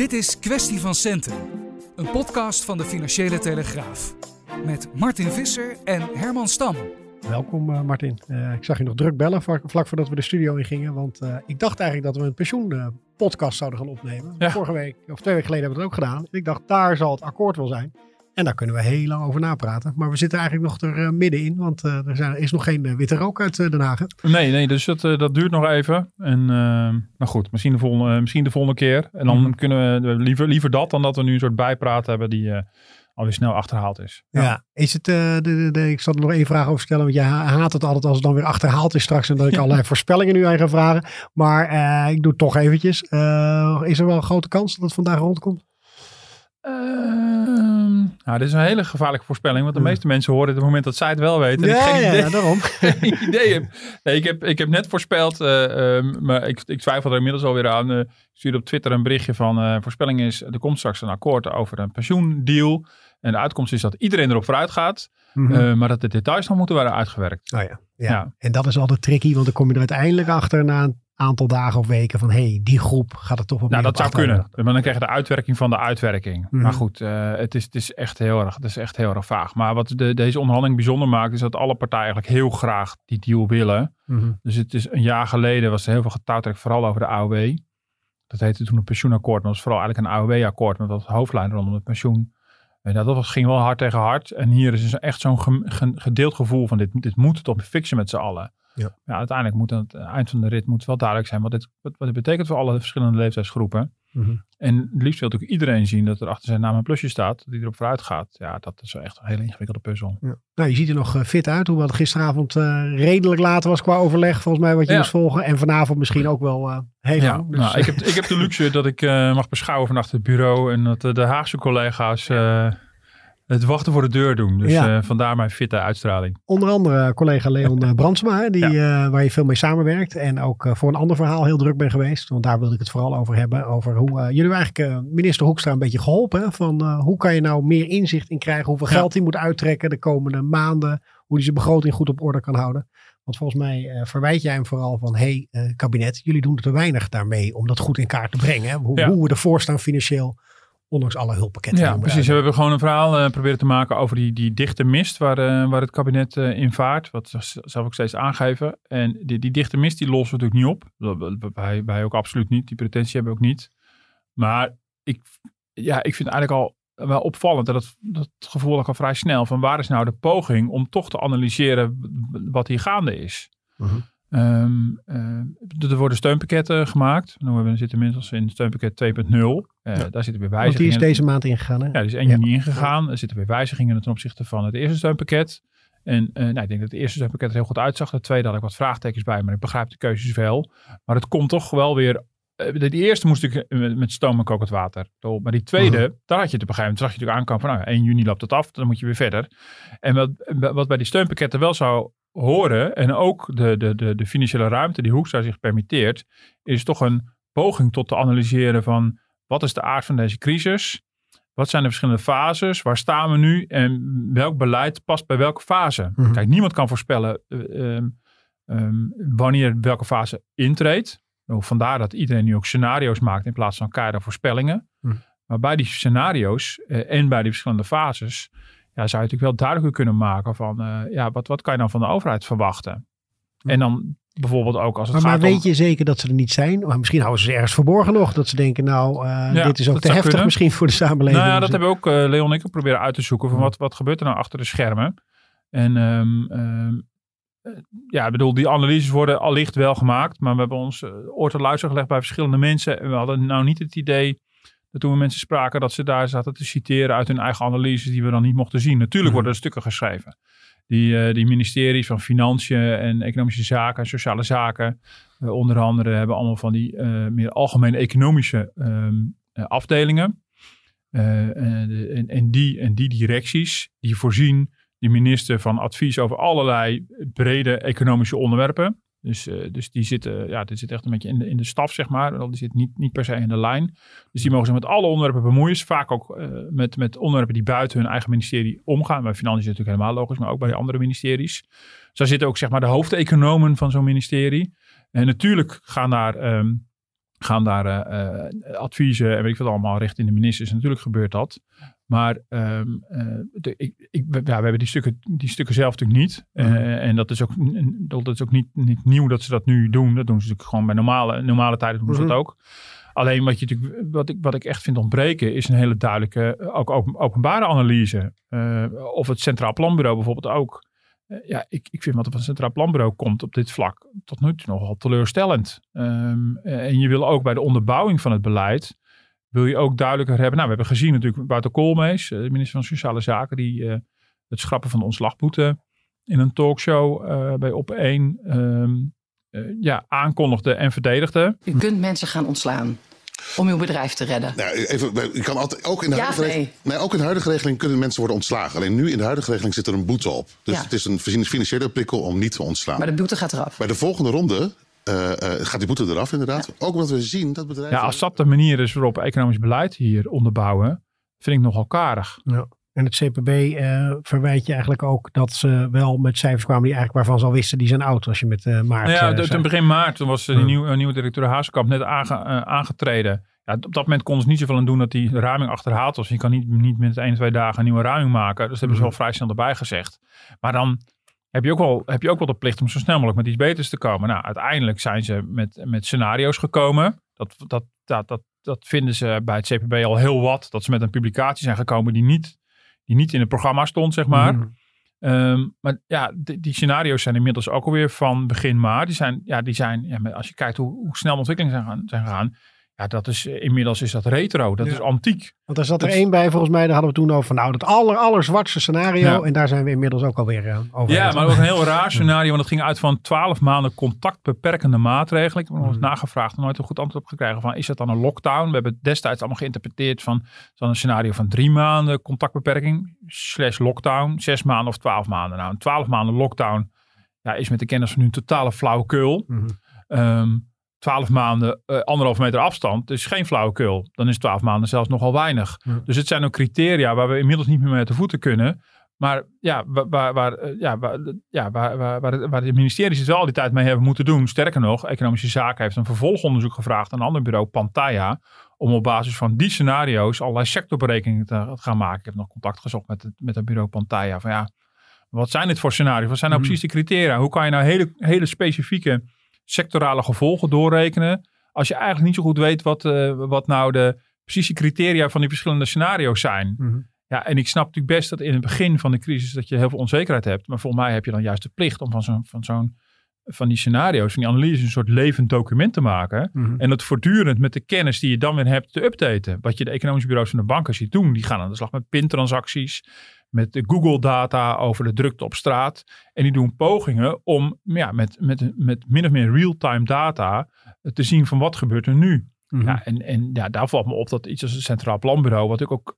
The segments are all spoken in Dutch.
Dit is Kwestie van Centen, een podcast van de Financiële Telegraaf. Met Martin Visser en Herman Stam. Welkom uh, Martin. Uh, ik zag je nog druk bellen vlak, voordat we de studio in gingen. Want uh, ik dacht eigenlijk dat we een pensioenpodcast zouden gaan opnemen. Ja. Vorige week, of twee weken geleden hebben we het ook gedaan. Ik dacht, daar zal het akkoord wel zijn. En daar kunnen we heel lang over napraten. Maar we zitten eigenlijk nog er uh, middenin, want uh, er, zijn, er, is nog geen uh, witte rook uit Den Haag. Nee, nee, dus dat, dat duurt nog even. En nou goed, misschien de volgende, misschien de volgende keer. En dan mm. kunnen we liever, liever dat dan dat we nu een soort bijpraat hebben die alweer snel achterhaald is. Ja, ja is het, de, de, de, ik zal er nog één vraag over stellen, want jij haat het altijd als het dan weer achterhaald is straks en dat ik allerlei voorspellingen nu aan ga vragen. Maar ik doe het toch eventjes. is er wel een grote kans dat het vandaag rondkomt? Ehm, nou, dit is een hele gevaarlijke voorspelling, want de meeste mensen horen het op het moment dat zij het wel weten. Ja, geen ja, idee, daarom. geen idee heb. Nee, ik, heb, ik heb net voorspeld, uh, um, maar ik, ik twijfel er inmiddels alweer aan. Uh, ik stuurde op Twitter een berichtje van, uh, voorspelling is, er komt straks een akkoord over een pensioendeal. En de uitkomst is dat iedereen erop vooruit gaat, mm -hmm. maar dat de details nog moeten worden uitgewerkt. Oh ja, ja. ja. En dat is altijd tricky, want dan kom je er uiteindelijk achter na een aantal dagen of weken van hey, die groep gaat het toch wel Nou, dat zou kunnen. Maar dan krijg je de uitwerking van de uitwerking. Mm. Maar goed, uh, het, is, het, is echt heel erg, het is echt heel erg vaag. Maar wat de, deze onderhandeling bijzonder maakt, is dat alle partijen eigenlijk heel graag die deal willen. Mm. Dus het is een jaar geleden was er heel veel getouwtrek, vooral over de AOW. Dat heette toen een pensioenakkoord, maar dat was vooral eigenlijk een AOW-akkoord met wat hoofdlijnen rondom het pensioen. En dat was, ging wel hard tegen hard. En hier is dus echt zo'n ge, gedeeld gevoel van dit, dit moet tot fixen met z'n allen. Ja. ja. uiteindelijk moet aan het eind van de rit moet wel duidelijk zijn wat dit, wat, wat dit betekent voor alle verschillende leeftijdsgroepen. Mm -hmm. En het liefst wil natuurlijk iedereen zien dat er achter zijn naam een plusje staat, dat hij erop vooruit gaat. Ja, dat is echt een hele ingewikkelde puzzel. Ja. Nou, je ziet er nog uh, fit uit, hoewel het gisteravond uh, redelijk laat was qua overleg, volgens mij wat je ja. moest volgen. En vanavond misschien ook wel uh, heel ja, Dus, nou, ik, heb, ik heb de luxe dat ik mag beschouwen vannacht het bureau en dat de Haagse collega's het wachten voor de deur doen. Dus ja. uh, vandaar mijn fitte uitstraling. Onder andere collega Leon eh, Brandsma, die, ja. uh, waar je veel mee samenwerkt. En ook uh, voor een ander verhaal heel druk ben geweest. Want daar wilde ik het vooral over hebben. Over hoe jullie eigenlijk minister Hoekstra een beetje geholpen. Van hoe kan je nou meer inzicht in krijgen. Hoeveel ja. geld hij moet uittrekken de komende maanden. Hoe hij zijn begroting goed op orde kan houden. Want volgens mij verwijt jij hem vooral van, hé hey, kabinet, jullie doen te weinig daarmee om dat goed in kaart te brengen. Hoe, hoe we ervoor staan financieel Ondanks alle hulppakketten. Ja, precies. We hebben gewoon een verhaal uh, proberen te maken over die, die dichte mist waar, uh, waar het kabinet uh, in vaart. Wat ze zelf ook steeds aangeven. En die, die dichte mist die lossen we natuurlijk niet op. Wij, wij ook absoluut niet. Die pretentie hebben we ook niet. Maar ik, ja, ik vind eigenlijk al wel opvallend. Dat, dat gevoel ook al vrij snel. Van waar is nou de poging om toch te analyseren wat hier gaande is. -huh. Um, uh, er worden steunpakketten gemaakt. Nou, we zitten inmiddels in steunpakket 2.0. Uh, ja. Daar zitten weer wijzigingen. Want die is deze maand ingegaan. Hè? Ja, die is 1 juni ingegaan. Er zitten weer wijzigingen ten opzichte van het eerste steunpakket. En uh, nou, ik denk dat het eerste steunpakket er heel goed uitzag. De tweede had ik wat vraagtekens bij, maar ik begrijp de keuzes wel. Maar het komt toch wel weer de eerste moest ik met stoom en kokend water. Maar die tweede, uh -huh. daar had je te begrijpen. Toen zag je natuurlijk aankomen van nou, 1 juni loopt het af, dan moet je weer verder. En wat, wat bij die steunpakketten wel zou horen, en ook de, de, de, de financiële ruimte die Hoekstra zich permitteert, is toch een poging tot te analyseren van wat is de aard van deze crisis? Wat zijn de verschillende fases? Waar staan we nu? En welk beleid past bij welke fase? -huh. Kijk, niemand kan voorspellen uh, um, wanneer welke fase intreedt. Vandaar dat iedereen nu ook scenario's maakt in plaats van keiharde voorspellingen. Hm. Maar bij die scenario's uh, en bij die verschillende fases, ja, zou je natuurlijk wel duidelijker kunnen maken van, uh, ja, wat, wat kan je dan van de overheid verwachten? En dan bijvoorbeeld ook als het maar, gaat maar weet om... je zeker dat ze er niet zijn? Maar misschien houden ze ze ergens verborgen nog. Dat ze denken, nou, uh, ja, dit is ook te heftig kunnen. misschien voor de samenleving. Nou ja, dat hebben ook uh, Leon en ik proberen uit te zoeken. Van wat, wat gebeurt er nou achter de schermen? En um, um, ja, ik bedoel, die analyses worden allicht wel gemaakt. Maar we hebben ons uh, oor te luisteren gelegd bij verschillende mensen. En we hadden nou niet het idee dat toen we mensen spraken, dat ze daar zaten te citeren uit hun eigen analyses die we dan niet mochten zien. Natuurlijk mm. worden er stukken geschreven. Die, uh, die ministeries van Financiën en Economische Zaken en Sociale Zaken, Uh, onder andere hebben allemaal van die uh, meer algemene economische um, uh, afdelingen. En, en, die, en die directies, die voorzien de minister van advies over allerlei brede economische onderwerpen. Dus, uh, dus die zitten, ja, die zit echt een beetje in de, in de staf, zeg maar. Die zit niet, niet per se in de lijn. Dus die mogen zich met alle onderwerpen bemoeien. Vaak ook uh, met, met onderwerpen die buiten hun eigen ministerie omgaan. Bij Financiën is het natuurlijk helemaal logisch, maar ook bij andere ministeries. Dus daar zitten ook zeg maar de hoofdeconomen van zo'n ministerie. En natuurlijk gaan daar, um, gaan daar uh, adviezen en weet ik wat allemaal richting de ministers. Natuurlijk gebeurt dat. Maar um, uh, de, ik, ik, ja, we hebben die stukken, die stukken zelf natuurlijk niet. Uh, mm. En dat is ook, dat is ook niet, niet nieuw dat ze dat nu doen. Dat doen ze natuurlijk gewoon bij normale, normale tijden doen ze mm -hmm. dat ook. Alleen wat, je, wat, ik, wat ik echt vind ontbreken is een hele duidelijke, ook openbare analyse. Uh, of het Centraal Planbureau bijvoorbeeld ook. ja, ik, ik vind wat er van het Centraal Planbureau komt op dit vlak tot nu toe nogal teleurstellend. Um, en je wil ook bij de onderbouwing van het beleid wil je ook duidelijker hebben. Nou, we hebben gezien natuurlijk Wouter Koolmees, de minister van Sociale Zaken, die uh, het schrappen van de ontslagboete in een talkshow uh, bij Op1 um, uh, ja, aankondigde en verdedigde. U kunt mensen gaan ontslaan om uw bedrijf te redden. Nou, even, je kan altijd, ook, in de Ja, huidige nee. regeling, nee, ook in de huidige regeling kunnen mensen worden ontslagen. Alleen nu in de huidige regeling zit er een boete op. Dus Ja. het is een financiële prikkel om niet te ontslaan. Maar de boete gaat eraf. Bij de volgende ronde eh, eh, gaat die boete eraf inderdaad. Ook omdat we zien dat bedrijven... Ja, als dat de manier is waarop economisch beleid hier onderbouwen, vind ik nogal karig. En het CPB eh, verwijt je eigenlijk ook dat ze wel met cijfers kwamen die eigenlijk waarvan ze al wisten die zijn oud als je met eh maart. Nou ja, eh, de- zei. toen begin maart toen was eh, Ja. nieuwe, nieuwe directeur Haaskamp net aange- eh, aangetreden. Ja, op dat moment konden ze niet zoveel aan doen dat die raming achterhaald was. Je kan niet, niet met één, twee dagen een nieuwe raming maken. Dus dat hebben ze wel vrij snel erbij gezegd. Maar dan heb je, ook wel, heb je ook wel de plicht om zo snel mogelijk met iets beters te komen. Nou, uiteindelijk zijn ze met, met scenario's gekomen. Dat, dat, dat, dat, dat vinden ze bij het CPB al heel wat. Dat ze met een publicatie zijn gekomen die niet, die niet in het programma stond, zeg maar. Mhm. Ehm, maar ja, die, die scenario's zijn inmiddels ook alweer van begin maart. Die zijn, ja, die zijn ja, als je kijkt hoe, hoe snel de ontwikkelingen zijn gaan, zijn gegaan. Ja, dat is, eh, inmiddels is dat retro. Dat Ja. is antiek. Want daar zat er dat- één bij volgens mij, daar hadden we toen over van nou dat aller, aller zwartste scenario. Ja. En daar zijn we inmiddels ook alweer uh, over. Ja, maar ook een heel raar scenario. Want het ging uit van 12 maanden contactbeperkende maatregelen. Ik heb nog eens Mhm. nagevraagd en nooit een goed antwoord op gekregen. Van, is dat dan een lockdown? We hebben het destijds allemaal geïnterpreteerd van dan een scenario van drie maanden contactbeperking. Slash lockdown. Zes maanden of twaalf maanden. Nou, een 12 maanden lockdown ja, is met de kennis van nu een totale flauwekul. Mhm. Ehm 12 maanden eh, anderhalve meter afstand, dus geen flauwekul. Dan is 12 maanden zelfs nogal weinig. Ja. Dus het zijn ook criteria waar we inmiddels niet meer mee uit de voeten kunnen. Maar ja, waar, waar, waar, eh, ja, waar, ja, waar, waar, waar, waar de ministeries het wel al die tijd mee hebben moeten doen. Sterker nog, Economische Zaken heeft een vervolgonderzoek gevraagd aan een ander bureau, Pantaya. Om op basis van die scenario's allerlei sectorberekeningen te, te gaan maken. Ik heb nog contact gezocht met het, met het bureau Pantaya. Van ja, wat zijn dit voor scenario's? Wat zijn nou Mhm. precies de criteria? Hoe kan je nou hele, hele specifieke sectorale gevolgen doorrekenen. Als je eigenlijk niet zo goed weet wat, eh, wat nou de precieze criteria van die verschillende scenario's zijn. Mhm. Ja, en ik snap natuurlijk best dat in het begin van de crisis dat je heel veel onzekerheid hebt. Maar volgens mij heb je dan juist de plicht om van zo'n van zo'n van die scenario's, van die analyse, een soort levend document te maken. Mhm. En dat voortdurend met de kennis die je dan weer hebt te updaten. Wat je de economische bureaus van de banken ziet doen. Die gaan aan de slag met pintransacties, met de Google-data over de drukte op straat. En die doen pogingen om ja, met, met, met min of meer real-time data te zien van wat gebeurt er nu. Mhm. Ja, en en ja, daar valt me op dat iets als het Centraal Planbureau, wat ook, ook,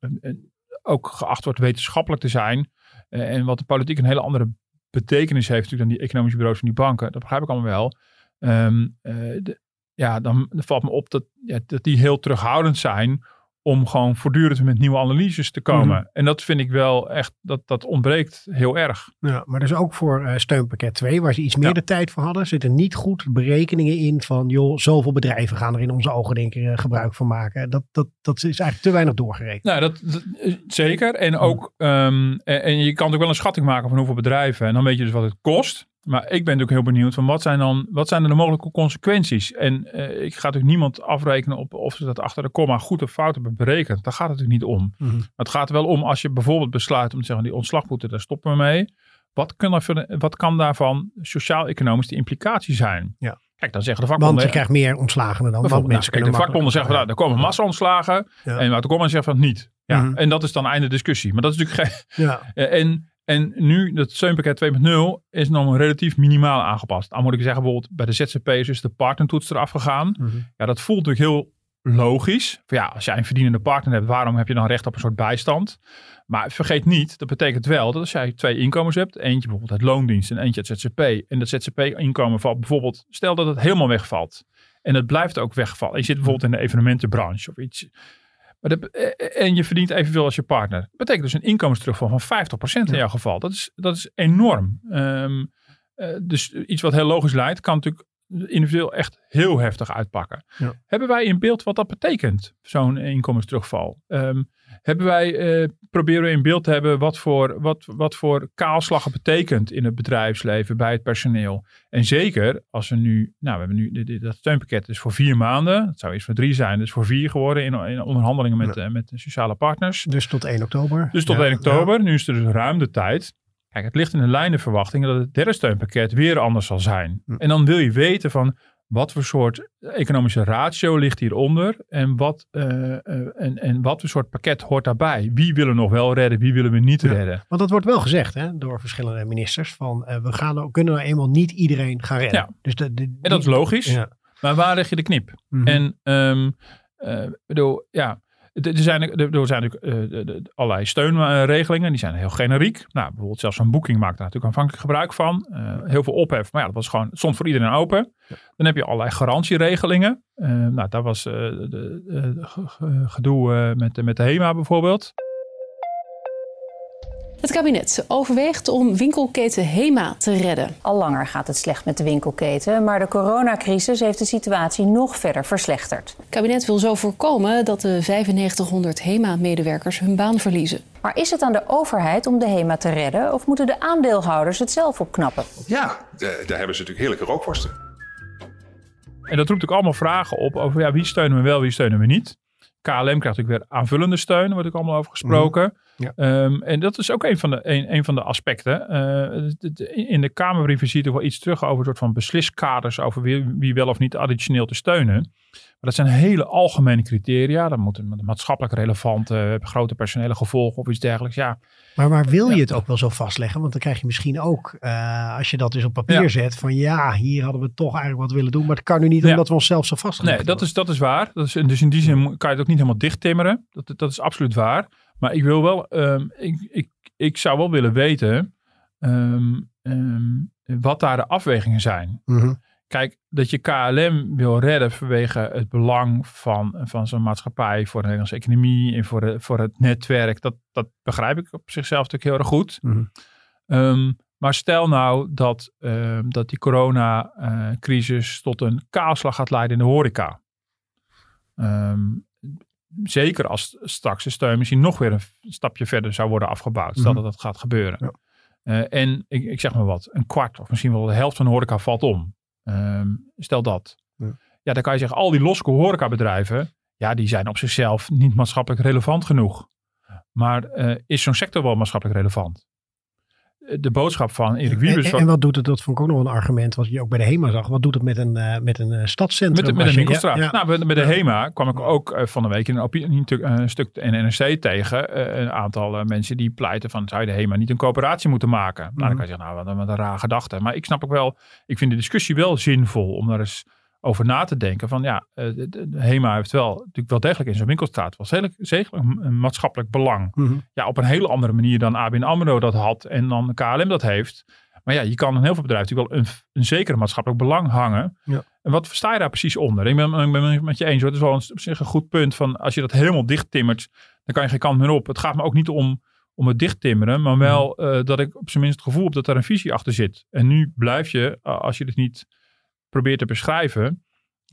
ook geacht wordt wetenschappelijk te zijn. eh, en wat de politiek een hele andere betekenis heeft natuurlijk dan die economische bureaus van die banken. Dat begrijp ik allemaal wel. Ehm, eh, de- ja, dan, dan valt me op dat, ja, dat die heel terughoudend zijn om gewoon voortdurend met nieuwe analyses te komen. Mhm. En dat vind ik wel echt, dat, dat ontbreekt heel erg. Ja, maar dus ook voor eh, steunpakket 2, waar ze iets meer Ja. de tijd voor hadden, zitten niet goed berekeningen in van, joh, zoveel bedrijven gaan er in onze ogen denk ik eh, gebruik van maken. Dat, dat, dat is eigenlijk te weinig doorgerekend. Nou, dat, dat- eh, zeker. En ook, ehm, en, en je kan natuurlijk wel een schatting maken van hoeveel bedrijven. En dan weet je dus wat het kost. Maar ik ben natuurlijk heel benieuwd van wat zijn dan, wat zijn de mogelijke consequenties? En eh, ik ga natuurlijk niemand afrekenen op of ze dat achter de komma goed of fout hebben berekend. Daar gaat het natuurlijk niet om. Mhm. Maar het gaat er wel om als je bijvoorbeeld besluit om te zeggen die ontslagboete, daar stoppen we mee. Wat kan, wat kan daarvan sociaal-economisch de implicatie zijn? Ja. Kijk, dan zeggen de Want vakbonden... je krijgt meer ontslagenen dan, want Bijvoorbeeld, mensen nou, de vakbonden zeggen van, nou, er komen massa-ontslagen. Ja. En Wouter Koolman zegt van niet. Ja, Mhm. En dat is dan einde discussie. Maar dat is natuurlijk geen... Ja, En, En nu, dat steunpakket 2.0 is nog relatief minimaal aangepast. Dan moet ik zeggen, bijvoorbeeld bij de ZZP'ers is de partnertoets eraf gegaan. Mhm. Ja, dat voelt natuurlijk heel logisch. Van ja, als jij een verdienende partner hebt, waarom heb je dan recht op een soort bijstand? Maar vergeet niet, dat betekent wel dat als jij twee inkomens hebt, eentje bijvoorbeeld uit loondienst en eentje uit ZZP, en dat ZZP-inkomen valt bijvoorbeeld, stel dat het helemaal wegvalt. En het blijft ook wegvallen. Je zit bijvoorbeeld in de evenementenbranche of iets. Maar dat, eh, en je verdient evenveel als je partner. Dat betekent dus een inkomensterugval van 50% in Ja. jouw geval. Dat is, dat is enorm. Ehm, eh, dus iets wat heel logisch lijkt, kan natuurlijk individueel echt heel heftig uitpakken. Ja. Hebben wij in beeld wat dat betekent, zo'n inkomensterugval? Ehm, hebben wij, eh, proberen we in beeld te hebben wat voor, wat, wat voor kaalslag het betekent in het bedrijfsleven, bij het personeel? En zeker als we nu, nou we hebben nu, dit- dit- dat steunpakket is voor vier maanden. Het zou eerst voor drie zijn, dus voor vier geworden in, in onderhandelingen met, eh, met de sociale partners. Dus tot 1 oktober. Dus tot Ja, 1 oktober. Nu is er dus ruim de tijd. Kijk, het ligt in de lijn de verwachting dat het derde steunpakket weer anders zal zijn. Hm. En dan wil je weten van wat voor soort economische ratio ligt hieronder en wat, eh, eh, en, en wat voor soort pakket hoort daarbij. Wie willen nog wel redden, wie willen we niet Ja. redden. Want dat wordt wel gezegd hè, door verschillende ministers. Van eh, we gaan, kunnen nou eenmaal niet iedereen gaan redden. Ja. Dus de, de, En dat is logisch, Ja. maar waar leg je de knip? Mhm. En eh, bedoel, ja, er zijn, er zijn natuurlijk eh, allerlei steunregelingen, die zijn heel generiek. Nou, bijvoorbeeld zelfs een boeking maakt daar natuurlijk aanvankelijk gebruik van. Eh, heel veel ophef, maar ja, dat was gewoon, stond voor iedereen open. Dan heb je allerlei garantieregelingen. Eh, nou, daar was eh, de, de- de ge- ge- gedoe met, met de HEMA bijvoorbeeld. Het kabinet overweegt om winkelketen HEMA te redden. Al langer gaat het slecht met de winkelketen, maar de coronacrisis heeft de situatie nog verder verslechterd. Het kabinet wil zo voorkomen dat de 9500 HEMA-medewerkers hun baan verliezen. Maar is het aan de overheid om de HEMA te redden of moeten de aandeelhouders het zelf opknappen? Ja, daar hebben ze natuurlijk heerlijke rookworsten. En dat roept ook allemaal vragen op over ja, wie steunen we wel, wie steunen we niet. KLM krijgt natuurlijk weer aanvullende steun, daar wordt ook allemaal over gesproken. Ja. Ehm, en dat is ook een van de, een, een van de aspecten. Eh, het- het- in de Kamerbrieven zie je wel iets terug over een soort van besliskaders over wie, wie wel of niet additioneel te steunen. Maar dat zijn hele algemene criteria. Dan moeten maatschappelijk relevante, grote personele gevolgen of iets dergelijks. Ja, Maar, maar wil je het ook wel zo vastleggen? Want dan krijg je misschien ook, eh, als je dat dus op papier Ja. zet, van ja, hier hadden we toch eigenlijk wat willen doen. Maar dat kan nu niet Ja. omdat we onszelf zo vastleggen. Nee, dat is, dat is waar. Dat is, dus in die zin kan je het ook niet helemaal dichttimmeren. Dat, dat is absoluut waar. Maar ik wil wel, ehm, ik, ik, ik zou wel willen weten ehm, ehm, wat daar de afwegingen zijn. Mhm. Kijk, dat je KLM wil redden vanwege het belang van, van zo'n maatschappij voor de Nederlandse economie en voor, de, voor het netwerk, dat, dat begrijp ik op zichzelf natuurlijk heel erg goed. Mhm. Maar stel nou dat, dat die coronacrisis tot een kaalslag gaat leiden in de horeca. Ehm, zeker als straks de steun misschien nog weer een stapje verder zou worden afgebouwd. Stel Mhm. dat dat gaat gebeuren. Ja. Eh, en ik, ik zeg maar wat, een kwart of misschien wel de helft van de horeca valt om. Ehm, stel dat. Ja. Ja. dan kan je zeggen, al die losse horecabedrijven, ja, die zijn op zichzelf niet maatschappelijk relevant genoeg. Maar eh, is zo'n sector wel maatschappelijk relevant? De boodschap van Erik En, Wiebes... en, en wat doet het, dat vond ik ook nog een argument, wat je ook bij de HEMA zag. Wat doet het met een, eh, met een eh, stadscentrum? Met, met een winkelstraat. ja, ja. Nou, bij de HEMA kwam ik ook eh, van de week in een, opinie, een stuk in NRC tegen. een aantal mensen die pleiten van zou je de HEMA niet een coöperatie moeten maken. Nou, dan Mhm. kan je zeggen, nou, wat, een- wat een raar gedachte. Maar ik snap ook wel, ik vind de discussie wel zinvol om daar eens over na te denken. Van ja, eh, de, HEMA heeft wel natuurlijk wel degelijk in zo'n winkelstraat was heel, zeker een, een maatschappelijk belang. Mhm. Ja, op een hele andere manier dan ABN AMRO dat had en dan KLM dat heeft. Maar ja, je kan in heel veel bedrijven natuurlijk wel een, een zeker maatschappelijk belang hangen. Ja. En wat versta je daar precies onder? Ik ben, ik ben met je eens. hoor. Het is wel een, op zich een goed punt van als je dat helemaal dicht timmert, dan kan je geen kant meer op. Het gaat me ook niet om, om het dicht timmeren, maar wel Mhm. eh, dat ik op zijn minst het gevoel heb dat daar een visie achter zit. En nu blijf je, eh, als je het niet probeert te beschrijven,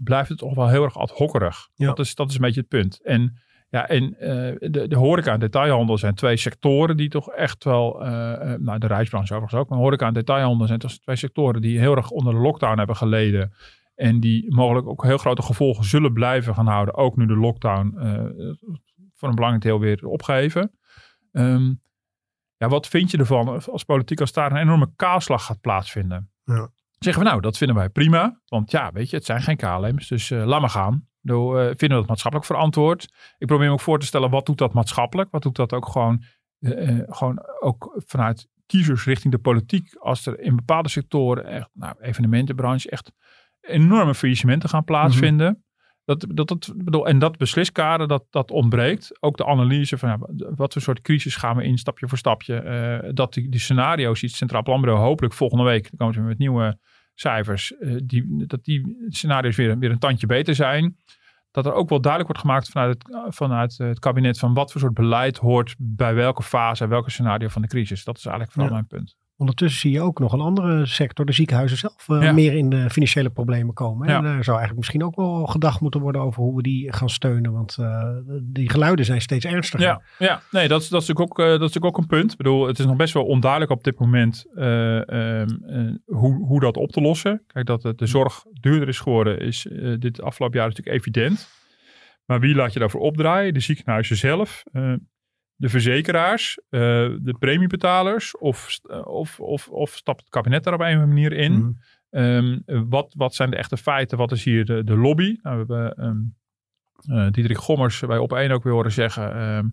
blijft het toch wel heel erg ad hockerig. Ja. Dat, is, dat is een beetje het punt. En ja, en eh, de, de horeca en detailhandel zijn twee sectoren die toch echt wel, eh, eh, nou de reisbranche overigens ook, maar horeca en detailhandel zijn toch twee sectoren die heel erg onder de lockdown hebben geleden. En die mogelijk ook heel grote gevolgen zullen blijven gaan houden, ook nu de lockdown voor een belangrijk deel weer opgeheven. Ehm, ja, wat vind je ervan als politiek als daar een enorme kaalslag gaat plaatsvinden? Ja. Zeggen we nou, dat vinden wij prima. Want ja, weet je, het zijn geen KLM's, dus eh laat maar gaan. Doe, eh, vinden we dat maatschappelijk verantwoord? Ik probeer me ook voor te stellen, wat doet dat maatschappelijk? Wat doet dat ook gewoon, eh, gewoon ook vanuit kiezers richting de politiek. Als er in bepaalde sectoren, echt, nou, evenementenbranche, echt enorme faillissementen gaan plaatsvinden. Dat, dat, dat, bedoel, en dat besliskader, dat, dat ontbreekt. Ook de analyse van ja, wat voor soort crisis gaan we in, stapje voor stapje. Eh, dat die, die scenario's, die het Centraal Planbureau hopelijk volgende week, dan komen ze met nieuwe cijfers, eh, die, dat die scenario's weer, weer een tandje beter zijn. Dat er ook wel duidelijk wordt gemaakt vanuit het, vanuit het kabinet van wat voor soort beleid hoort bij welke fase en welke scenario van de crisis. Dat is eigenlijk vooral Ja. mijn punt. Ondertussen zie je ook nog een andere sector, de ziekenhuizen zelf, eh, Ja. meer in de financiële problemen komen. Ja. En daar zou eigenlijk misschien ook wel gedacht moeten worden over hoe we die gaan steunen. Want eh, die geluiden zijn steeds ernstiger. Ja, ja. nee, dat is, dat, is natuurlijk ook, eh, dat is natuurlijk ook een punt. Ik bedoel, het is nog best wel onduidelijk op dit moment eh, ehm, eh, hoe, hoe dat op te lossen. Kijk, dat de, zorg duurder is geworden, is dit afgelopen jaar natuurlijk evident. Maar wie laat je daarvoor opdraaien? De ziekenhuizen zelf, de verzekeraars, eh, de premiebetalers of, eh, of, of, of stapt het kabinet daar op een of andere manier in? Ehm, wat, wat zijn de echte feiten? Wat is hier de, de lobby? Nou, we hebben ehm eh, Diederik Gommers bij op één ook weer horen zeggen. ehm,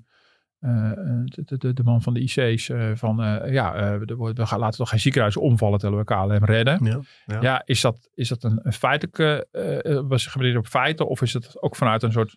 eh, de, de- de, man van de IC's eh, van eh, ja, we, we gaan laten toch geen ziekenhuizen omvallen terwijl we KLM redden. Ja, Ja, ja. is, dat, is dat een, een feitelijke, was gebaseerd op feiten of is het ook vanuit een soort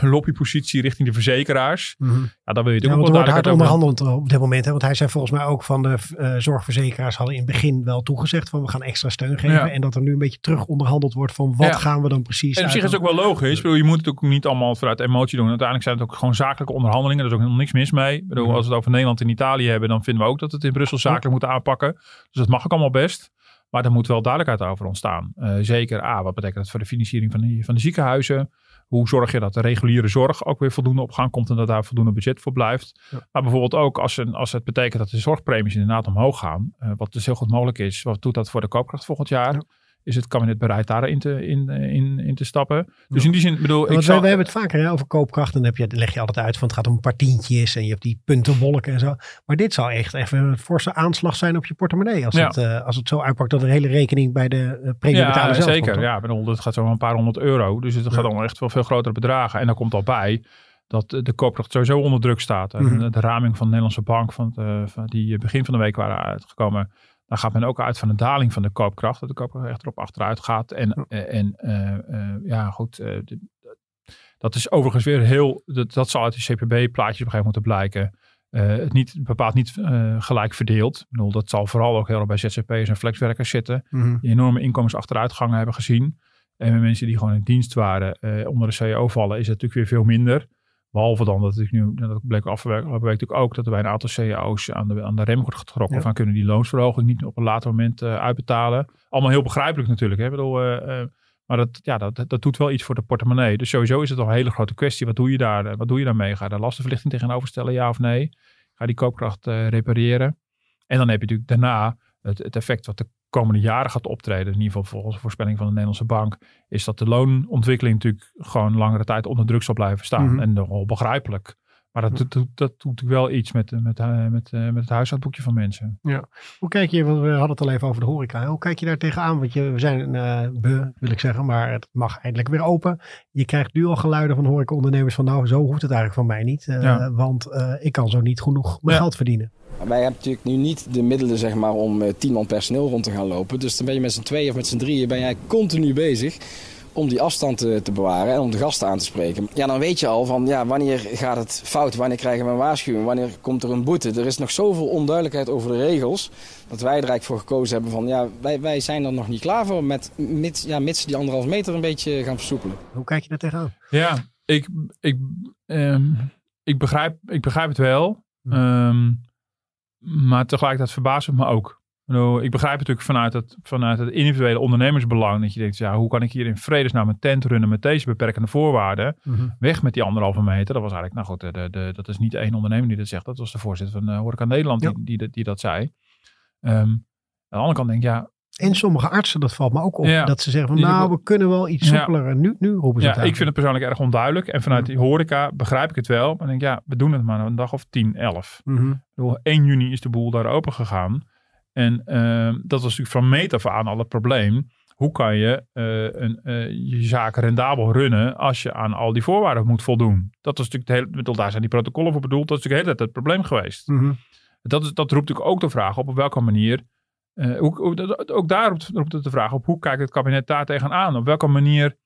lobbypositie richting de verzekeraars? Mhm. Ja, dan wil je Ja, natuurlijk want ook wel wordt hard onderhandeld op dit moment. Hè? Want hij zei volgens mij ook van de eh, zorgverzekeraars hadden in het begin wel toegezegd van we gaan extra steun geven. Ja. En dat er nu een beetje terug onderhandeld wordt van wat Ja. gaan we dan precies En op zich is het ook wel logisch. Bedoel, je moet het ook niet allemaal vanuit emotie doen. Uiteindelijk zijn het ook gewoon zakelijke onderhandelingen. Daar is ook helemaal niks mis mee. Bedoel, Mhm. als we het over Nederland en Italië hebben, dan vinden we ook dat het in Brussel zakelijk moet aanpakken. Dus dat mag ook allemaal best. Maar er moet wel duidelijkheid over ontstaan. Eh, zeker, A, wat betekent dat voor de financiering van de, van de ziekenhuizen? Hoe zorg je dat de reguliere zorg ook weer voldoende op gang komt en dat daar voldoende budget voor blijft? Ja. Maar bijvoorbeeld ook als, een, als het betekent dat de zorgpremies inderdaad omhoog gaan, eh, wat dus heel goed mogelijk is. Wat doet dat voor de koopkracht volgend jaar? Ja. Is het kabinet bereid daarin te, in, in, in te stappen? Dus in die zin, bedoel, ik we, hebben het vaker hè, over koopkracht. En dan, heb je, dan leg je altijd uit van het gaat om een paar tientjes. En je hebt die puntenwolken en zo. Maar dit zou echt even een forse aanslag zijn op je portemonnee. Als, Ja. het, eh, als het zo uitpakt dat een hele rekening bij de uh, premiebetaler ja, zelf zeker. komt. Ja, bedoel, het gaat zo een paar honderd euro. Dus het gaat dan echt wel veel grotere bedragen. En daar komt al bij dat eh, de koopkracht sowieso onder druk staat. En Mhm. de, de raming van de Nederlandse bank, van, het, eh, van die begin van de week waren uitgekomen. Daar gaat men ook uit van een daling van de koopkracht. Dat de koopkracht echt erop achteruit gaat. En, Ja. eh, en eh, eh, ja, goed. de- dat is overigens weer heel. Dat, dat zal uit die CPB-plaatjes op een gegeven moment moeten blijken. het niet, bepaald niet gelijk verdeeld. Ik bedoel, dat zal vooral ook heel erg bij ZZP'ers en flexwerkers zitten Mhm. die enorme inkomensachteruitgangen hebben gezien. En met mensen die gewoon in dienst waren onder de CAO vallen, is het natuurlijk weer veel minder. Behalve dan dat ik nu, dat bleek afgewerkt natuurlijk ook, dat er bij een aantal CAO's aan de, aan de rem wordt getrokken. Ja. Van kunnen die loonsverhoging niet op een later moment eh, uitbetalen. Allemaal heel begrijpelijk natuurlijk. Hè? Bedoel, eh, eh, maar dat, ja, dat, dat doet wel iets voor de portemonnee. Dus sowieso is het al een hele grote kwestie. Wat doe je daar? Wat doe je daarmee? Ga je daar lastenverlichting tegenover stellen, ja of nee? Ga je die koopkracht repareren? En dan heb je natuurlijk daarna het, het effect wat de komende jaren gaat optreden, in ieder geval volgens de voorspelling van de Nederlandse Bank, is dat de loonontwikkeling natuurlijk gewoon langere tijd onder druk zal blijven staan. Mhm. En nogal begrijpelijk. Maar dat, doet- doet- dat doet natuurlijk wel iets met, met, eh, met, eh, met het huishoudboekje van mensen. Hoe kijk je, want we hadden het al even over de horeca. Hoe kijk je daar tegenaan? Want je, we zijn eh be, wil ik zeggen, maar het mag eindelijk weer open. Je krijgt nu al geluiden van horecaondernemers van nou, zo hoeft het eigenlijk van mij niet. eh, Ja. Want eh, ik kan zo niet genoeg mijn Ja. geld verdienen. Wij hebben natuurlijk nu niet de middelen zeg maar, om eh, tien man personeel rond te gaan lopen. Dus dan ben je met z'n tweeën of met z'n drieën ben jij continu bezig om die afstand te, te bewaren en om de gasten aan te spreken. Ja, dan weet je al van ja, wanneer gaat het fout, wanneer krijgen we een waarschuwing, wanneer komt er een boete. Er is nog zoveel onduidelijkheid over de regels dat wij er eigenlijk voor gekozen hebben van ja, wij, wij zijn er nog niet klaar voor met, mits, ja, mits die anderhalf meter een beetje gaan versoepelen. Hoe kijk je daar tegenaan? Ja, ik, ik, ehm, ik, begrijp, ik begrijp het wel. Hm. Ehm, maar tegelijkertijd verbaast het me ook. Ik begrijp natuurlijk vanuit het, vanuit het individuele ondernemersbelang dat je denkt, ja, hoe kan ik hier in vredesnaam een tent runnen met deze beperkende voorwaarden? Weg met die anderhalve meter. Dat was eigenlijk, nou goed, de, de, dat is niet één ondernemer die dat zegt. Dat was de voorzitter van uh, Horeca Nederland Ja. die, die, dat zei. Ehm, aan de andere kant denk ik, ja, En sommige artsen, dat valt me ook op, Ja. dat ze zeggen van nou, we kunnen wel iets Ja. soepeler. En nu, nu roepen ze Ja, het ik vind het persoonlijk erg onduidelijk. En vanuit die horeca begrijp ik het wel. Maar ik denk, ja, we doen het maar een dag of 10, 11. Mhm. Ik bedoel, 1 juni is de boel daar open gegaan. En ehm, dat was natuurlijk van meet af aan al het probleem. Hoe kan je eh, een, eh, je zaak rendabel runnen als je aan al die voorwaarden moet voldoen? Dat was natuurlijk de hele, daar zijn die protocollen voor bedoeld. Dat is natuurlijk de hele tijd het probleem geweest. Mhm. Dat, is, dat roept natuurlijk ook de vraag op op welke manier. eh, hoe, ook daar roept, roept het de vraag op hoe kijkt het kabinet daar tegenaan? Op welke manier.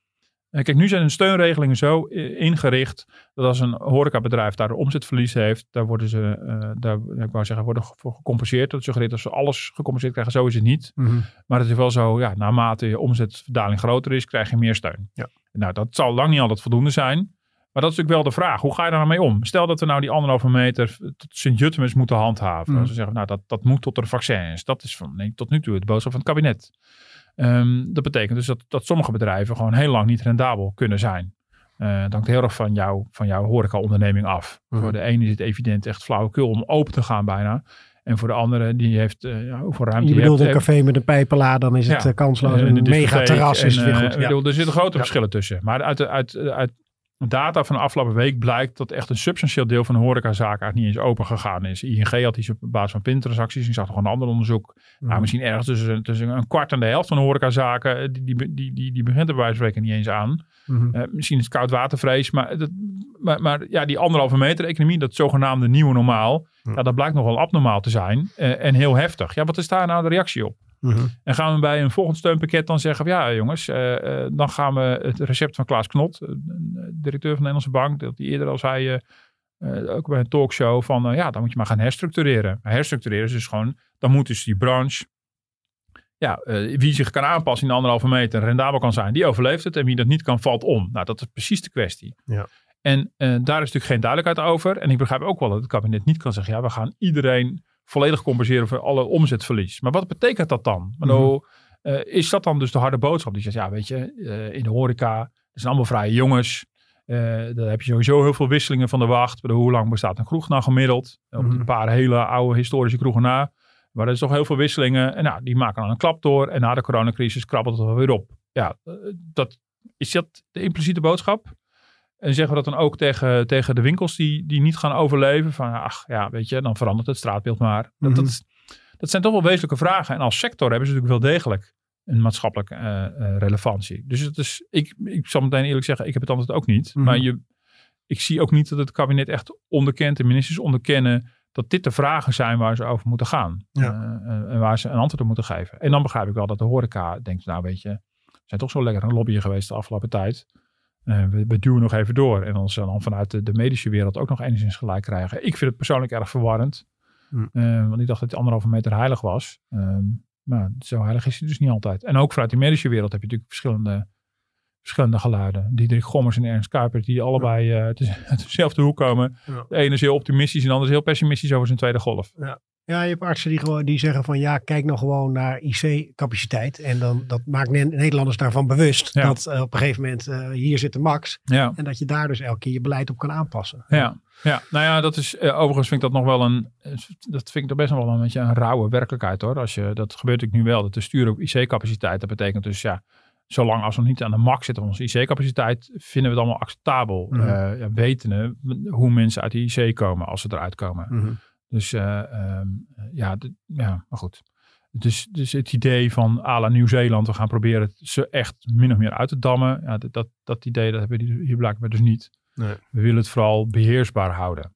Eh, kijk, nu zijn de steunregelingen zo eh, ingericht dat als een horecabedrijf daar een omzetverlies heeft, daar worden ze, eh, daar, ik wou zeggen, worden voor gecompenseerd. Dat suggereert dat ze alles gecompenseerd krijgen. Zo is het niet. Mhm. Maar het is wel zo, ja, naarmate je omzetverdaling groter is, krijg je meer steun. Ja. Nou, dat zal lang niet altijd voldoende zijn. Maar dat is natuurlijk wel de vraag. Hoe ga je daar nou mee om? Stel dat we nou die anderhalve meter tot Sint-Jutemus moeten handhaven. Als we zeggen, nou, dat, dat moet tot er vaccin is. Dat is van, nee, tot nu toe de boodschap van het kabinet. Ehm, dat betekent dus dat, dat sommige bedrijven gewoon heel lang niet rendabel kunnen zijn. Eh dat hangt heel erg van, jou, van jouw horeca-onderneming af. Mhm. Voor de ene is het evident echt flauwekul om open te gaan bijna. En voor de andere, die heeft uh, ja, hoeveel ruimte Je bedoelt hebt, een café met een pijpela, dan is het Ja. eh, kansloos. en Een mega terras is en, weer eh, goed. Ja. bedoel, er zitten grote verschillen tussen. Maar uit, uit, uit data van de afgelopen week blijkt dat echt een substantieel deel van de horecazaken eigenlijk niet eens open gegaan is. ING had iets op basis van pintransacties. Ik zag nog een ander onderzoek. Nou, Mhm. misschien ergens tussen, tussen een kwart en de helft van de horecazaken. eh, Die, die, die, die, die begint er bij spreken niet eens aan. Mhm. Eh, misschien is het koudwatervrees. Maar, dat, maar, maar ja, die anderhalve meter economie, dat zogenaamde nieuwe normaal. Ja, dat blijkt nogal abnormaal te zijn. eh, en heel heftig. Ja, wat is daar nou de reactie op? Mhm. En gaan we bij een volgend steunpakket dan zeggen van ja jongens, eh, eh, dan gaan we het recept van Klaas Knot, directeur van de Nederlandse Bank, dat hij eerder al zei, eh, ook bij een talkshow van ja, dan moet je maar gaan herstructureren. Herstructureren is dus gewoon, dan moet dus die branche, ja, wie zich kan aanpassen in de anderhalve meter en rendabel kan zijn, die overleeft het. En wie dat niet kan, valt om. Nou, dat is precies de kwestie. Ja. En daar is natuurlijk geen duidelijkheid over. En ik begrijp ook wel dat het kabinet niet kan zeggen, ja, we gaan iedereen volledig compenseren voor alle omzetverlies. Maar wat betekent dat dan? Maar Mhm. nou, eh, is dat dan dus de harde boodschap? Die zegt, ja, weet je, eh, in de horeca, dat zijn allemaal vrije jongens. Eh daar heb je sowieso heel veel wisselingen van de wacht. Hoe lang bestaat een kroeg nou gemiddeld? Op Mhm. een paar hele oude historische kroegen na. Maar er is toch heel veel wisselingen. En nou, die maken dan een klap door. En na de coronacrisis krabbelt het wel weer op. Ja, dat, is dat de impliciete boodschap? En zeggen we dat dan ook tegen, tegen de winkels die, die niet gaan overleven? Van ach, ja, weet je, dan verandert het straatbeeld maar. Dat, Mhm. dat, zijn toch wel wezenlijke vragen. En als sector hebben ze natuurlijk wel degelijk een maatschappelijke eh, eh, relevantie. Dus het is, ik, ik zal meteen eerlijk zeggen, ik heb het antwoord ook niet. Mhm. Maar je, ik zie ook niet dat het kabinet echt onderkent, de ministers onderkennen, dat dit de vragen zijn waar ze over moeten gaan. Ja. Eh, en waar ze een antwoord op moeten geven. En dan begrijp ik wel dat de horeca denkt, nou weet je, we zijn toch zo lekker een lobbyer geweest de afgelopen tijd. Eh, we, we duwen nog even door. En als ze dan vanuit de, de medische wereld ook nog enigszins gelijk krijgen. Ik vind het persoonlijk erg verwarrend. Hm. Eh, want ik dacht dat die anderhalve meter heilig was. Ehm, maar zo heilig is hij dus niet altijd. En ook vanuit die medische wereld heb je natuurlijk verschillende, verschillende geluiden. Diederik Gommers en Ernst Kuipers, die allebei eh, uit de- uit dezelfde hoek komen. Ja. De ene is heel optimistisch en de andere is heel pessimistisch over zijn tweede golf. Ja, je hebt artsen die, gewoon, die zeggen van ja, kijk nou gewoon naar IC-capaciteit. En dan dat maakt Ne- Nederlanders daarvan bewust Ja. dat eh, op een gegeven moment eh, hier zit de max. Ja. En dat je daar dus elke keer je beleid op kan aanpassen. Ja, ja, nou ja, dat is eh, overigens vind ik dat nog wel een, dat vind ik toch best nog wel een beetje een rauwe werkelijkheid hoor. Als je, dat gebeurt natuurlijk nu wel, dat we sturen op IC-capaciteit. Dat betekent dus ja, zolang als we niet aan de max zitten van onze IC-capaciteit, vinden we het allemaal acceptabel. Eh, ja, wetende hoe mensen uit de IC komen als ze eruit komen. Mhm. Dus eh, ehm, ja, ja, maar goed. Dus, dus het idee van à la Nieuw-Zeeland, we gaan proberen het ze echt min of meer uit te dammen. Ja, dat, dat, dat idee dat hebben we hier blijkbaar dus niet. Nee. We willen het vooral beheersbaar houden.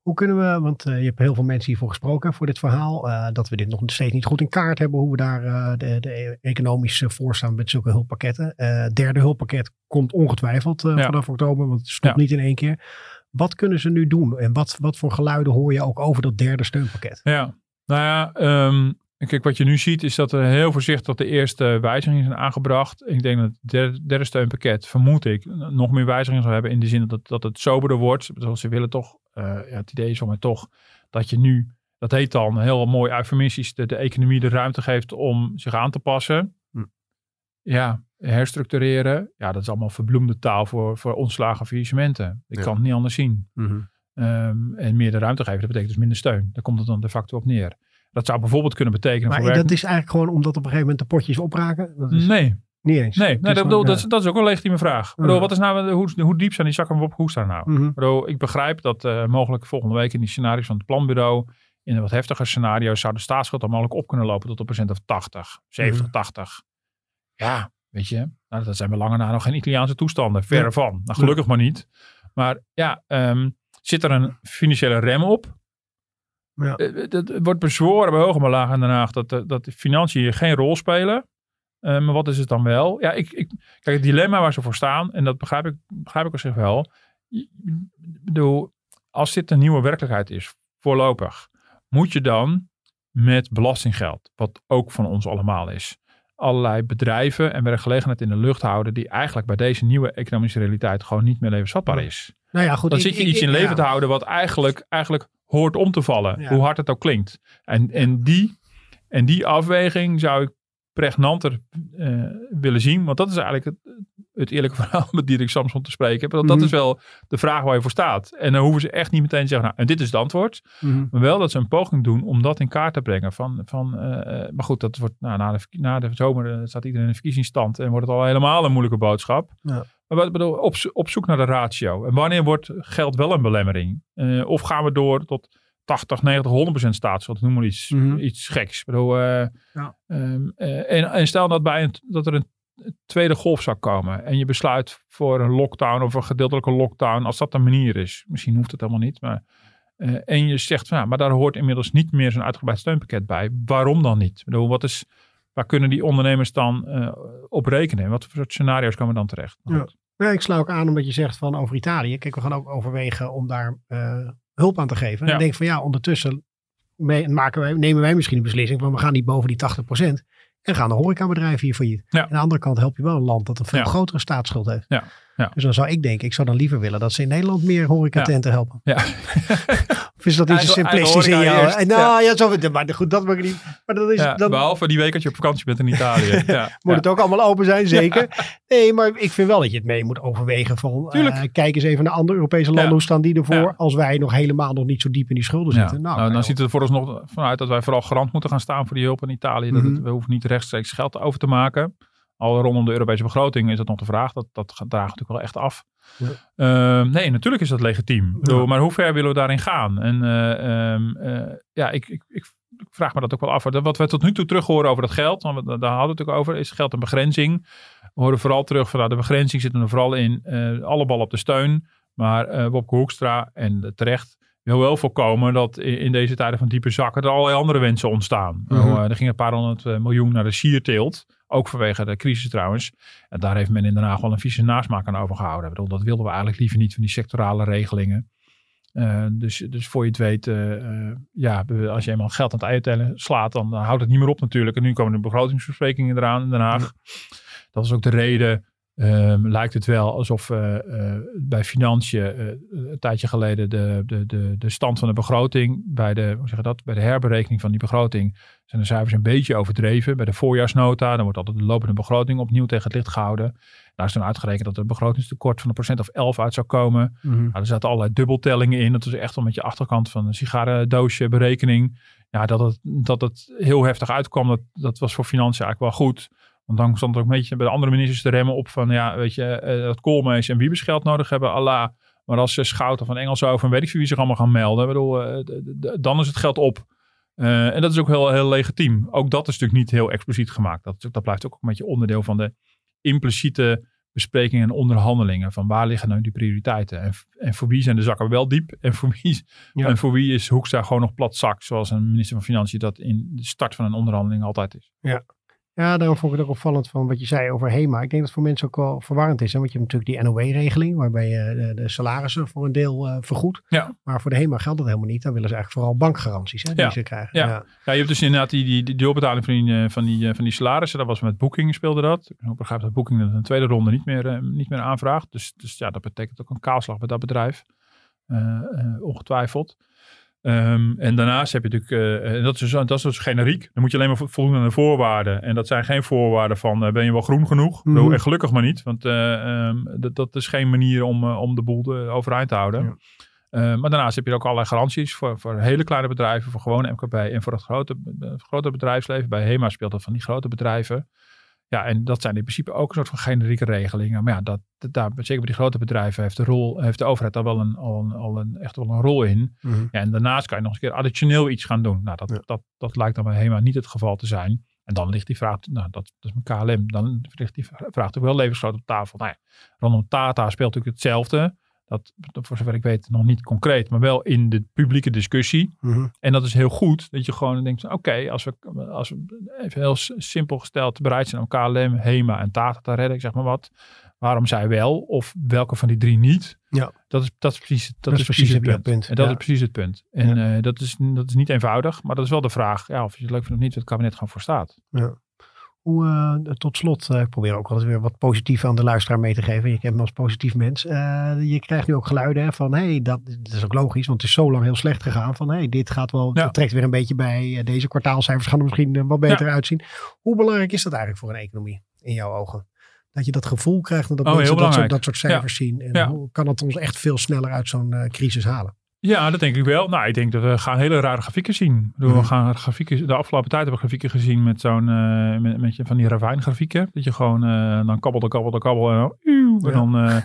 Hoe kunnen we, want eh, je hebt heel veel mensen hiervoor gesproken voor dit verhaal, eh, dat we dit nog steeds niet goed in kaart hebben, hoe we daar eh, de, de economisch eh, voor staan met zulke hulppakketten. Eh derde hulppakket komt ongetwijfeld eh, Ja. vanaf oktober, want het stopt Ja. niet in één keer. Wat kunnen ze nu doen en wat, wat voor geluiden hoor je ook over dat derde steunpakket? Ja, nou ja, ehm, kijk, wat je nu ziet is dat er heel voorzichtig de eerste wijzigingen zijn aangebracht. Ik denk dat het derde, derde steunpakket, vermoed ik, nog meer wijzigingen zal hebben in de zin dat, dat het soberder wordt. Bedoel, Ze willen toch, eh, ja, het idee is van mij toch, dat je nu, dat heet dan heel mooi eufemistisch, de, de economie de ruimte geeft om zich aan te passen. Hm. Ja, herstructureren. Ja, dat is allemaal verbloemde taal voor, voor ontslagen faillissementen. Ik Ja. kan het niet anders zien. Ehm, en meer de ruimte geven, dat betekent dus minder steun. Daar komt het dan de facto op neer. Dat zou bijvoorbeeld kunnen betekenen Maar voor dat is eigenlijk gewoon omdat op een gegeven moment de potjes opraken? Dat is Nee, niet eens. nee, dat, bedoel, dat, is, dat is ook een legitieme vraag. Bedoel, Ja. wat is nou, hoe, hoe diep zijn die zakken van Bob Hoekstra nou? Mhm. Ik bedoel, ik begrijp dat eh, mogelijk volgende week in die scenario's van het planbureau, in de wat heftiger scenario's, zou de staatsschuld dan mogelijk op kunnen lopen tot een procent of 80, 70, Mhm. 80. Ja, weet je, nou, dat zijn we lange na nog geen Italiaanse toestanden. Verre Ja. van. Nou, gelukkig maar niet. Maar ja, ehm, zit er een financiële rem op? Ja. Eh, Het wordt bezworen bij en bij laag in Den Haag dat, de- dat de financiën hier geen rol spelen. Eh, maar wat is het dan wel? Ja, ik, ik, kijk, het dilemma waar ze voor staan, en dat begrijp ik, begrijp ik op zich wel. Ik bedoel, als dit een nieuwe werkelijkheid is, voorlopig, moet je dan met belastinggeld, wat ook van ons allemaal is, allerlei bedrijven en werkgelegenheid in de lucht houden, die eigenlijk bij deze nieuwe economische realiteit gewoon niet meer levensvatbaar is. Nou ja, goed. Dan ik- zit je ik- iets in leven ja. te houden wat eigenlijk, eigenlijk hoort om te vallen. Ja. Hoe hard het ook klinkt. En, en, die, en die afweging zou ik pregnanter eh, willen zien. Want dat is eigenlijk het, het eerlijke verhaal met Dirk Samson te spreken. Want dat Mhm. is wel de vraag waar je voor staat. En dan hoeven ze echt niet meteen te zeggen, nou, en dit is het antwoord. Mhm. Maar wel dat ze een poging doen om dat in kaart te brengen. Van, van, eh, eh, maar goed, dat wordt, nou, na, de, na de zomer staat iedereen in de verkiezingsstand. En wordt het al helemaal een moeilijke boodschap. Ja. Maar wat bedoel, op, op zoek naar de ratio. En wanneer wordt geld wel een belemmering? Of gaan we door tot 80, 90, 100 staatsschuld? Noem maar iets, Mhm. iets geks. Ik bedoel, eh, Ja. ehm, eh, en, en stel dat, bij een, dat er een tweede golf zou komen. En je besluit voor een lockdown of een gedeeltelijke lockdown. Als dat de manier is. Misschien hoeft het helemaal niet. Maar, eh, en je zegt, van, ja, maar daar hoort inmiddels niet meer zo'n uitgebreid steunpakket bij. Waarom dan niet? Ik bedoel, wat is, waar kunnen die ondernemers dan op rekenen? Wat voor soort scenario's komen dan terecht? Ja. Nee, ik sla ook aan omdat je zegt van over Italië. Kijk, we gaan ook overwegen om daar hulp aan te geven. En ik denk van ja, ondertussen me- maken wij, nemen wij misschien een beslissing van we gaan niet boven die 80% en gaan de horecabedrijven hier failliet. Ja. Aan de andere kant help je wel een land dat een veel grotere staatsschuld heeft. Ja. Ja. Dus dan zou ik denken, ik zou dan liever willen dat ze in Nederland meer horecatenten helpen. Ja. Of is dat niet zo simplistisch in jou? eerst, Nou ja, zo, maar goed, dat mag ik niet. Maar dan is Ja, Behalve die week dat je op vakantie bent in Italië. ja. moet ja. het ook allemaal open zijn, zeker. Nee, maar ik vind wel dat je het mee moet overwegen van... Tuurlijk. eh, kijk eens even naar andere Europese landen. Ja. Hoe staan die ervoor? Ja. Als wij nog helemaal nog niet zo diep in die schulden Ja. zitten. Nou, Nou, dan ziet het er vooralsnog vanuit dat wij vooral garant moeten gaan staan voor die hulp in Italië. Dat het, Mhm. we hoeven niet rechtstreeks geld over te maken. Al rondom de Europese begroting is dat nog de vraag. Dat, dat gaat- draagt natuurlijk wel echt af. Ja. Ehm, nee, natuurlijk is dat legitiem. Maar hoe ver willen we daarin gaan? En eh, ehm, eh, ja, ik, ik, ik, vraag me dat ook wel af. Wat we tot nu toe terug horen over dat geld, want daar hadden we het natuurlijk over, is geld een begrenzing. We horen vooral terug van nou, de begrenzing zit er vooral in eh, alle bal op de steun. Maar Wopke Hoekstra, en terecht, wil wel voorkomen dat in, deze tijden van diepe zakken er allerlei andere wensen ontstaan. Mhm. Eh, er ging een paar honderd eh, miljoen naar de sierteelt. Ook vanwege de crisis trouwens. En daar heeft men in Den Haag wel een vieze nasmaak aan overgehouden. Ik bedoel, dat wilden we eigenlijk liever niet van die sectorale regelingen. Eh, dus, dus voor je het weet, ja, als je eenmaal geld aan het eiertellen slaat, dan, dan houdt het niet meer op natuurlijk. En nu komen de begrotingsbesprekingen eraan in Den Haag. Dat is ook de reden, ehm, lijkt het wel alsof eh, eh, bij financiën eh, een tijdje geleden de, de, de, de stand van de begroting, bij de, hoe zeg je dat, bij de herberekening van die begroting, zijn de cijfers een beetje overdreven. Bij de voorjaarsnota, dan wordt altijd de lopende begroting opnieuw tegen het licht gehouden. Daar is toen uitgerekend dat er een begrotingstekort van een procent of 11 uit zou komen. Mhm. Nou, er zaten allerlei dubbeltellingen in. Dat was echt wel met je achterkant van een sigarendoosje berekening. Ja, dat het, dat het heel heftig uitkwam, dat, dat was voor financiën eigenlijk wel goed. Want dan stond er ook een beetje bij de andere ministers te remmen op van, ja, weet je, eh, dat Koolmees en Wiebes geld nodig hebben, Allah. Maar als ze Schouten van Engelshoven en weet ik veel wie zich allemaal gaan melden, bedoel, eh, dan is het geld op. Eh, en dat is ook heel, heel legitiem. Ook dat is natuurlijk niet heel expliciet gemaakt. Dat, dat blijft ook een beetje onderdeel van de impliciete besprekingen en onderhandelingen. Van waar liggen nou die prioriteiten? En, en voor wie zijn de zakken wel diep? En voor wie, Ja. en voor wie is Hoekstra gewoon nog plat zak? Zoals een minister van Financiën dat in de start van een onderhandeling altijd is. Ja, daarom vond ik het ook opvallend van wat je zei over HEMA. Ik denk dat het voor mensen ook wel verwarrend is. Hè? Want je hebt natuurlijk die NOW-regeling, waarbij je de, de salarissen voor een deel eh vergoedt. Ja. Maar voor de HEMA geldt dat helemaal niet. Dan willen ze eigenlijk vooral bankgaranties hè, die Ja. ze krijgen. Ja. Ja. Ja, je hebt dus inderdaad die, die, die doorbetaling van die, eh, van, die, eh, van die salarissen. Dat was met Booking speelde dat. Ik begrepen dat Booking dat een tweede ronde niet meer, niet meer aanvraagt. Dus, dus ja, dat betekent ook een kaalslag bij dat bedrijf. Ongetwijfeld. Ehm, en daarnaast heb je natuurlijk, eh, en dat, is, dus- dat is dus generiek. Dan moet je alleen maar vo- voldoen aan de voorwaarden. En dat zijn geen voorwaarden van, eh, ben je wel groen genoeg? Mhm. En gelukkig maar niet, want eh, ehm, dat, is geen manier om, om de boel overeind te houden. Ja. Eh, maar daarnaast heb je ook allerlei garanties voor, voor hele kleine bedrijven, voor gewone MKB en voor het grote, eh, grote bedrijfsleven. Bij HEMA speelt dat van die grote bedrijven. Ja, en dat zijn in principe ook een soort van generieke regelingen. Maar ja, dat, dat, daar, zeker bij die grote bedrijven heeft de, rol, heeft de overheid daar wel een, al een, al een, echt wel een rol in. Mhm. Ja, en daarnaast kan je nog eens een keer additioneel iets gaan doen. Nou, dat, Ja. dat, dat lijkt dan bij HEMA niet het geval te zijn. En dan ligt die vraag, nou, dat, dat is mijn KLM, dan ligt die vraag natuurlijk wel levensgroot op tafel. Nou ja, rondom Tata speelt natuurlijk hetzelfde. Dat, dat voor zover ik weet nog niet concreet, maar wel in de publieke discussie. Mhm. En dat is heel goed, dat je gewoon denkt, oké, als, we, als we even heel simpel gesteld bereid zijn om KLM, HEMA en Tata te redden, ik zeg maar wat. Waarom zij wel of welke van die drie niet? Ja. Dat is, dat is precies, dat Dat is precies precies het punt. punt, En dat ja. is precies het punt. En eh, dat, is, dat is niet eenvoudig, maar dat is wel de vraag. Ja, of je het leuk vindt of niet, wat het kabinet gewoon voor staat. Ja. Hoe, eh, tot slot, eh, ik probeer ook altijd weer wat positief aan de luisteraar mee te geven. Je kent me als positief mens. Eh, je krijgt nu ook geluiden hè, van, hey, dat, dat is ook logisch, want het is zo lang heel slecht gegaan. Van, hey, dit gaat wel, Ja. dat trekt weer een beetje bij. Deze kwartaalcijfers gaan er misschien wat beter uitzien. Hoe belangrijk is dat eigenlijk voor een economie, in jouw ogen? Dat je dat gevoel krijgt en dat Oh, mensen dat soort, dat cijfers zien. En hoe kan het ons echt veel sneller uit zo'n crisis halen? Ja, dat denk ik wel. Nou, ik denk dat we gaan hele rare grafieken zien. Bedoel, Mhm. We gaan grafieken, de afgelopen tijd hebben we grafieken gezien met zo'n, eh, met, met je, van die ravijngrafieken. Dat je gewoon, eh, dan kabbelde, kabbelde, kabbelde. En dan, uw, en Ja. dan,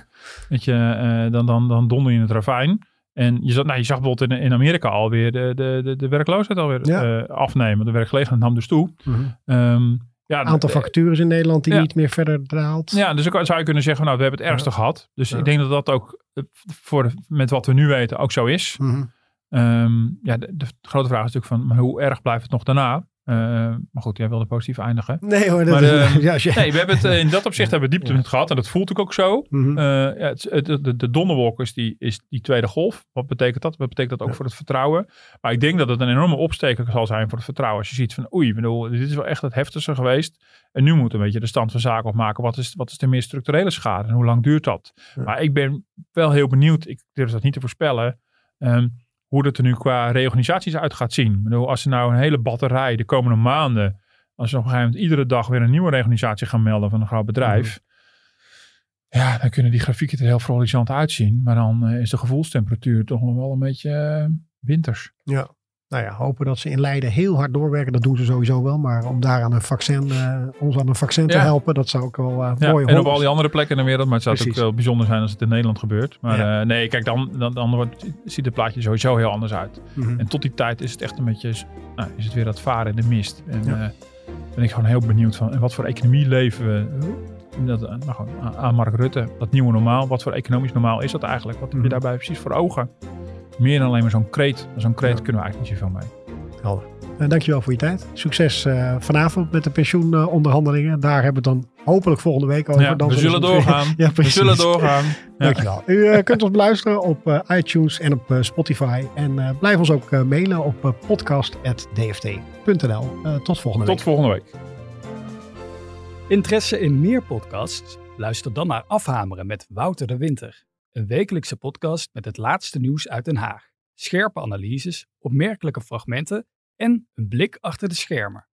weet je, dan, dan, dan donder je in het ravijn. En je zag, nou, je zag bijvoorbeeld in, in Amerika alweer de, de, de, de werkloosheid alweer Ja. afnemen. De werkgelegenheid nam dus toe. Ehm, ja, aantal eh, vacatures in Nederland die ja. niet meer verder daalt. ja, dus ook zou je kunnen zeggen, nou, we hebben het ergste gehad. Dus ik denk dat dat ook eh, voor de- met wat we nu weten ook zo is. Mhm. Ehm, ja, de, de grote vraag is natuurlijk van, maar hoe erg blijft het nog daarna? Eh, maar goed, jij wilde positief eindigen. Nee hoor, dat Maar, is- ja, als je- nee, we hebben het, eh, in dat opzicht hebben we diepte gehad. En dat voelt ook ook zo. Mhm. Eh, ja, het, het- de, de donderwolk is die, is die tweede golf. Wat betekent dat? Wat betekent dat ook voor het vertrouwen? Maar ik denk dat het een enorme opsteker zal zijn voor het vertrouwen. Als je ziet van, oei, bedoel, dit is wel echt het heftigste geweest. En nu moet een beetje de stand van zaken opmaken. Wat is, wat is de meer structurele schade? En hoe lang duurt dat? Maar ik ben wel heel benieuwd. Ik durf dat niet te voorspellen. ehm, hoe dat er nu qua reorganisaties uit gaat zien. Ik bedoel, als ze nou een hele batterij de komende maanden... Als ze op een gegeven moment iedere dag weer een nieuwe reorganisatie gaan melden van een groot bedrijf. Ja, dan kunnen die grafieken er heel vrolijkant uitzien. Maar dan eh, is de gevoelstemperatuur toch nog wel een beetje eh, winters. Ja. Nou ja, hopen dat ze in Leiden heel hard doorwerken. Dat doen ze sowieso wel. Maar om daar aan een vaccin, eh, ons aan een vaccin te Ja. helpen, dat zou ook wel eh Ja, mooi en op al die andere plekken in de wereld. Maar het zou natuurlijk wel bijzonder zijn als het in Nederland gebeurt. Maar Ja. eh, nee, kijk, dan, dan, dan wordt, ziet het plaatje sowieso heel anders uit. Mhm. En tot die tijd is het echt een beetje, nou, is het weer dat varen in de mist. En ben ik gewoon heel benieuwd van, en wat voor economie leven we? Dat, nou, aan- Mark Rutte, dat nieuwe normaal. Wat voor economisch normaal is dat eigenlijk? Wat heb Mhm. je daarbij precies voor ogen? Meer dan alleen maar zo'n kreet. Zo'n kreet kunnen we eigenlijk niet zoveel mee. Helder. Eh, dankjewel voor je tijd. Succes eh, vanavond met de pensioenonderhandelingen. Daar hebben we het dan hopelijk volgende week over. Ja, dan we zullen we- doorgaan. ja, We zullen doorgaan. Ja. Dankjewel. U eh, kunt ons beluisteren op eh, iTunes en op eh, Spotify. En eh, blijf ons ook eh, mailen op podcast.dft.nl. Eh, tot volgende week. Tot volgende week. Interesse in meer podcasts? Luister dan naar Afhameren met Wouter de Winter. Een wekelijkse podcast met het laatste nieuws uit Den Haag. Scherpe analyses, opmerkelijke fragmenten en een blik achter de schermen.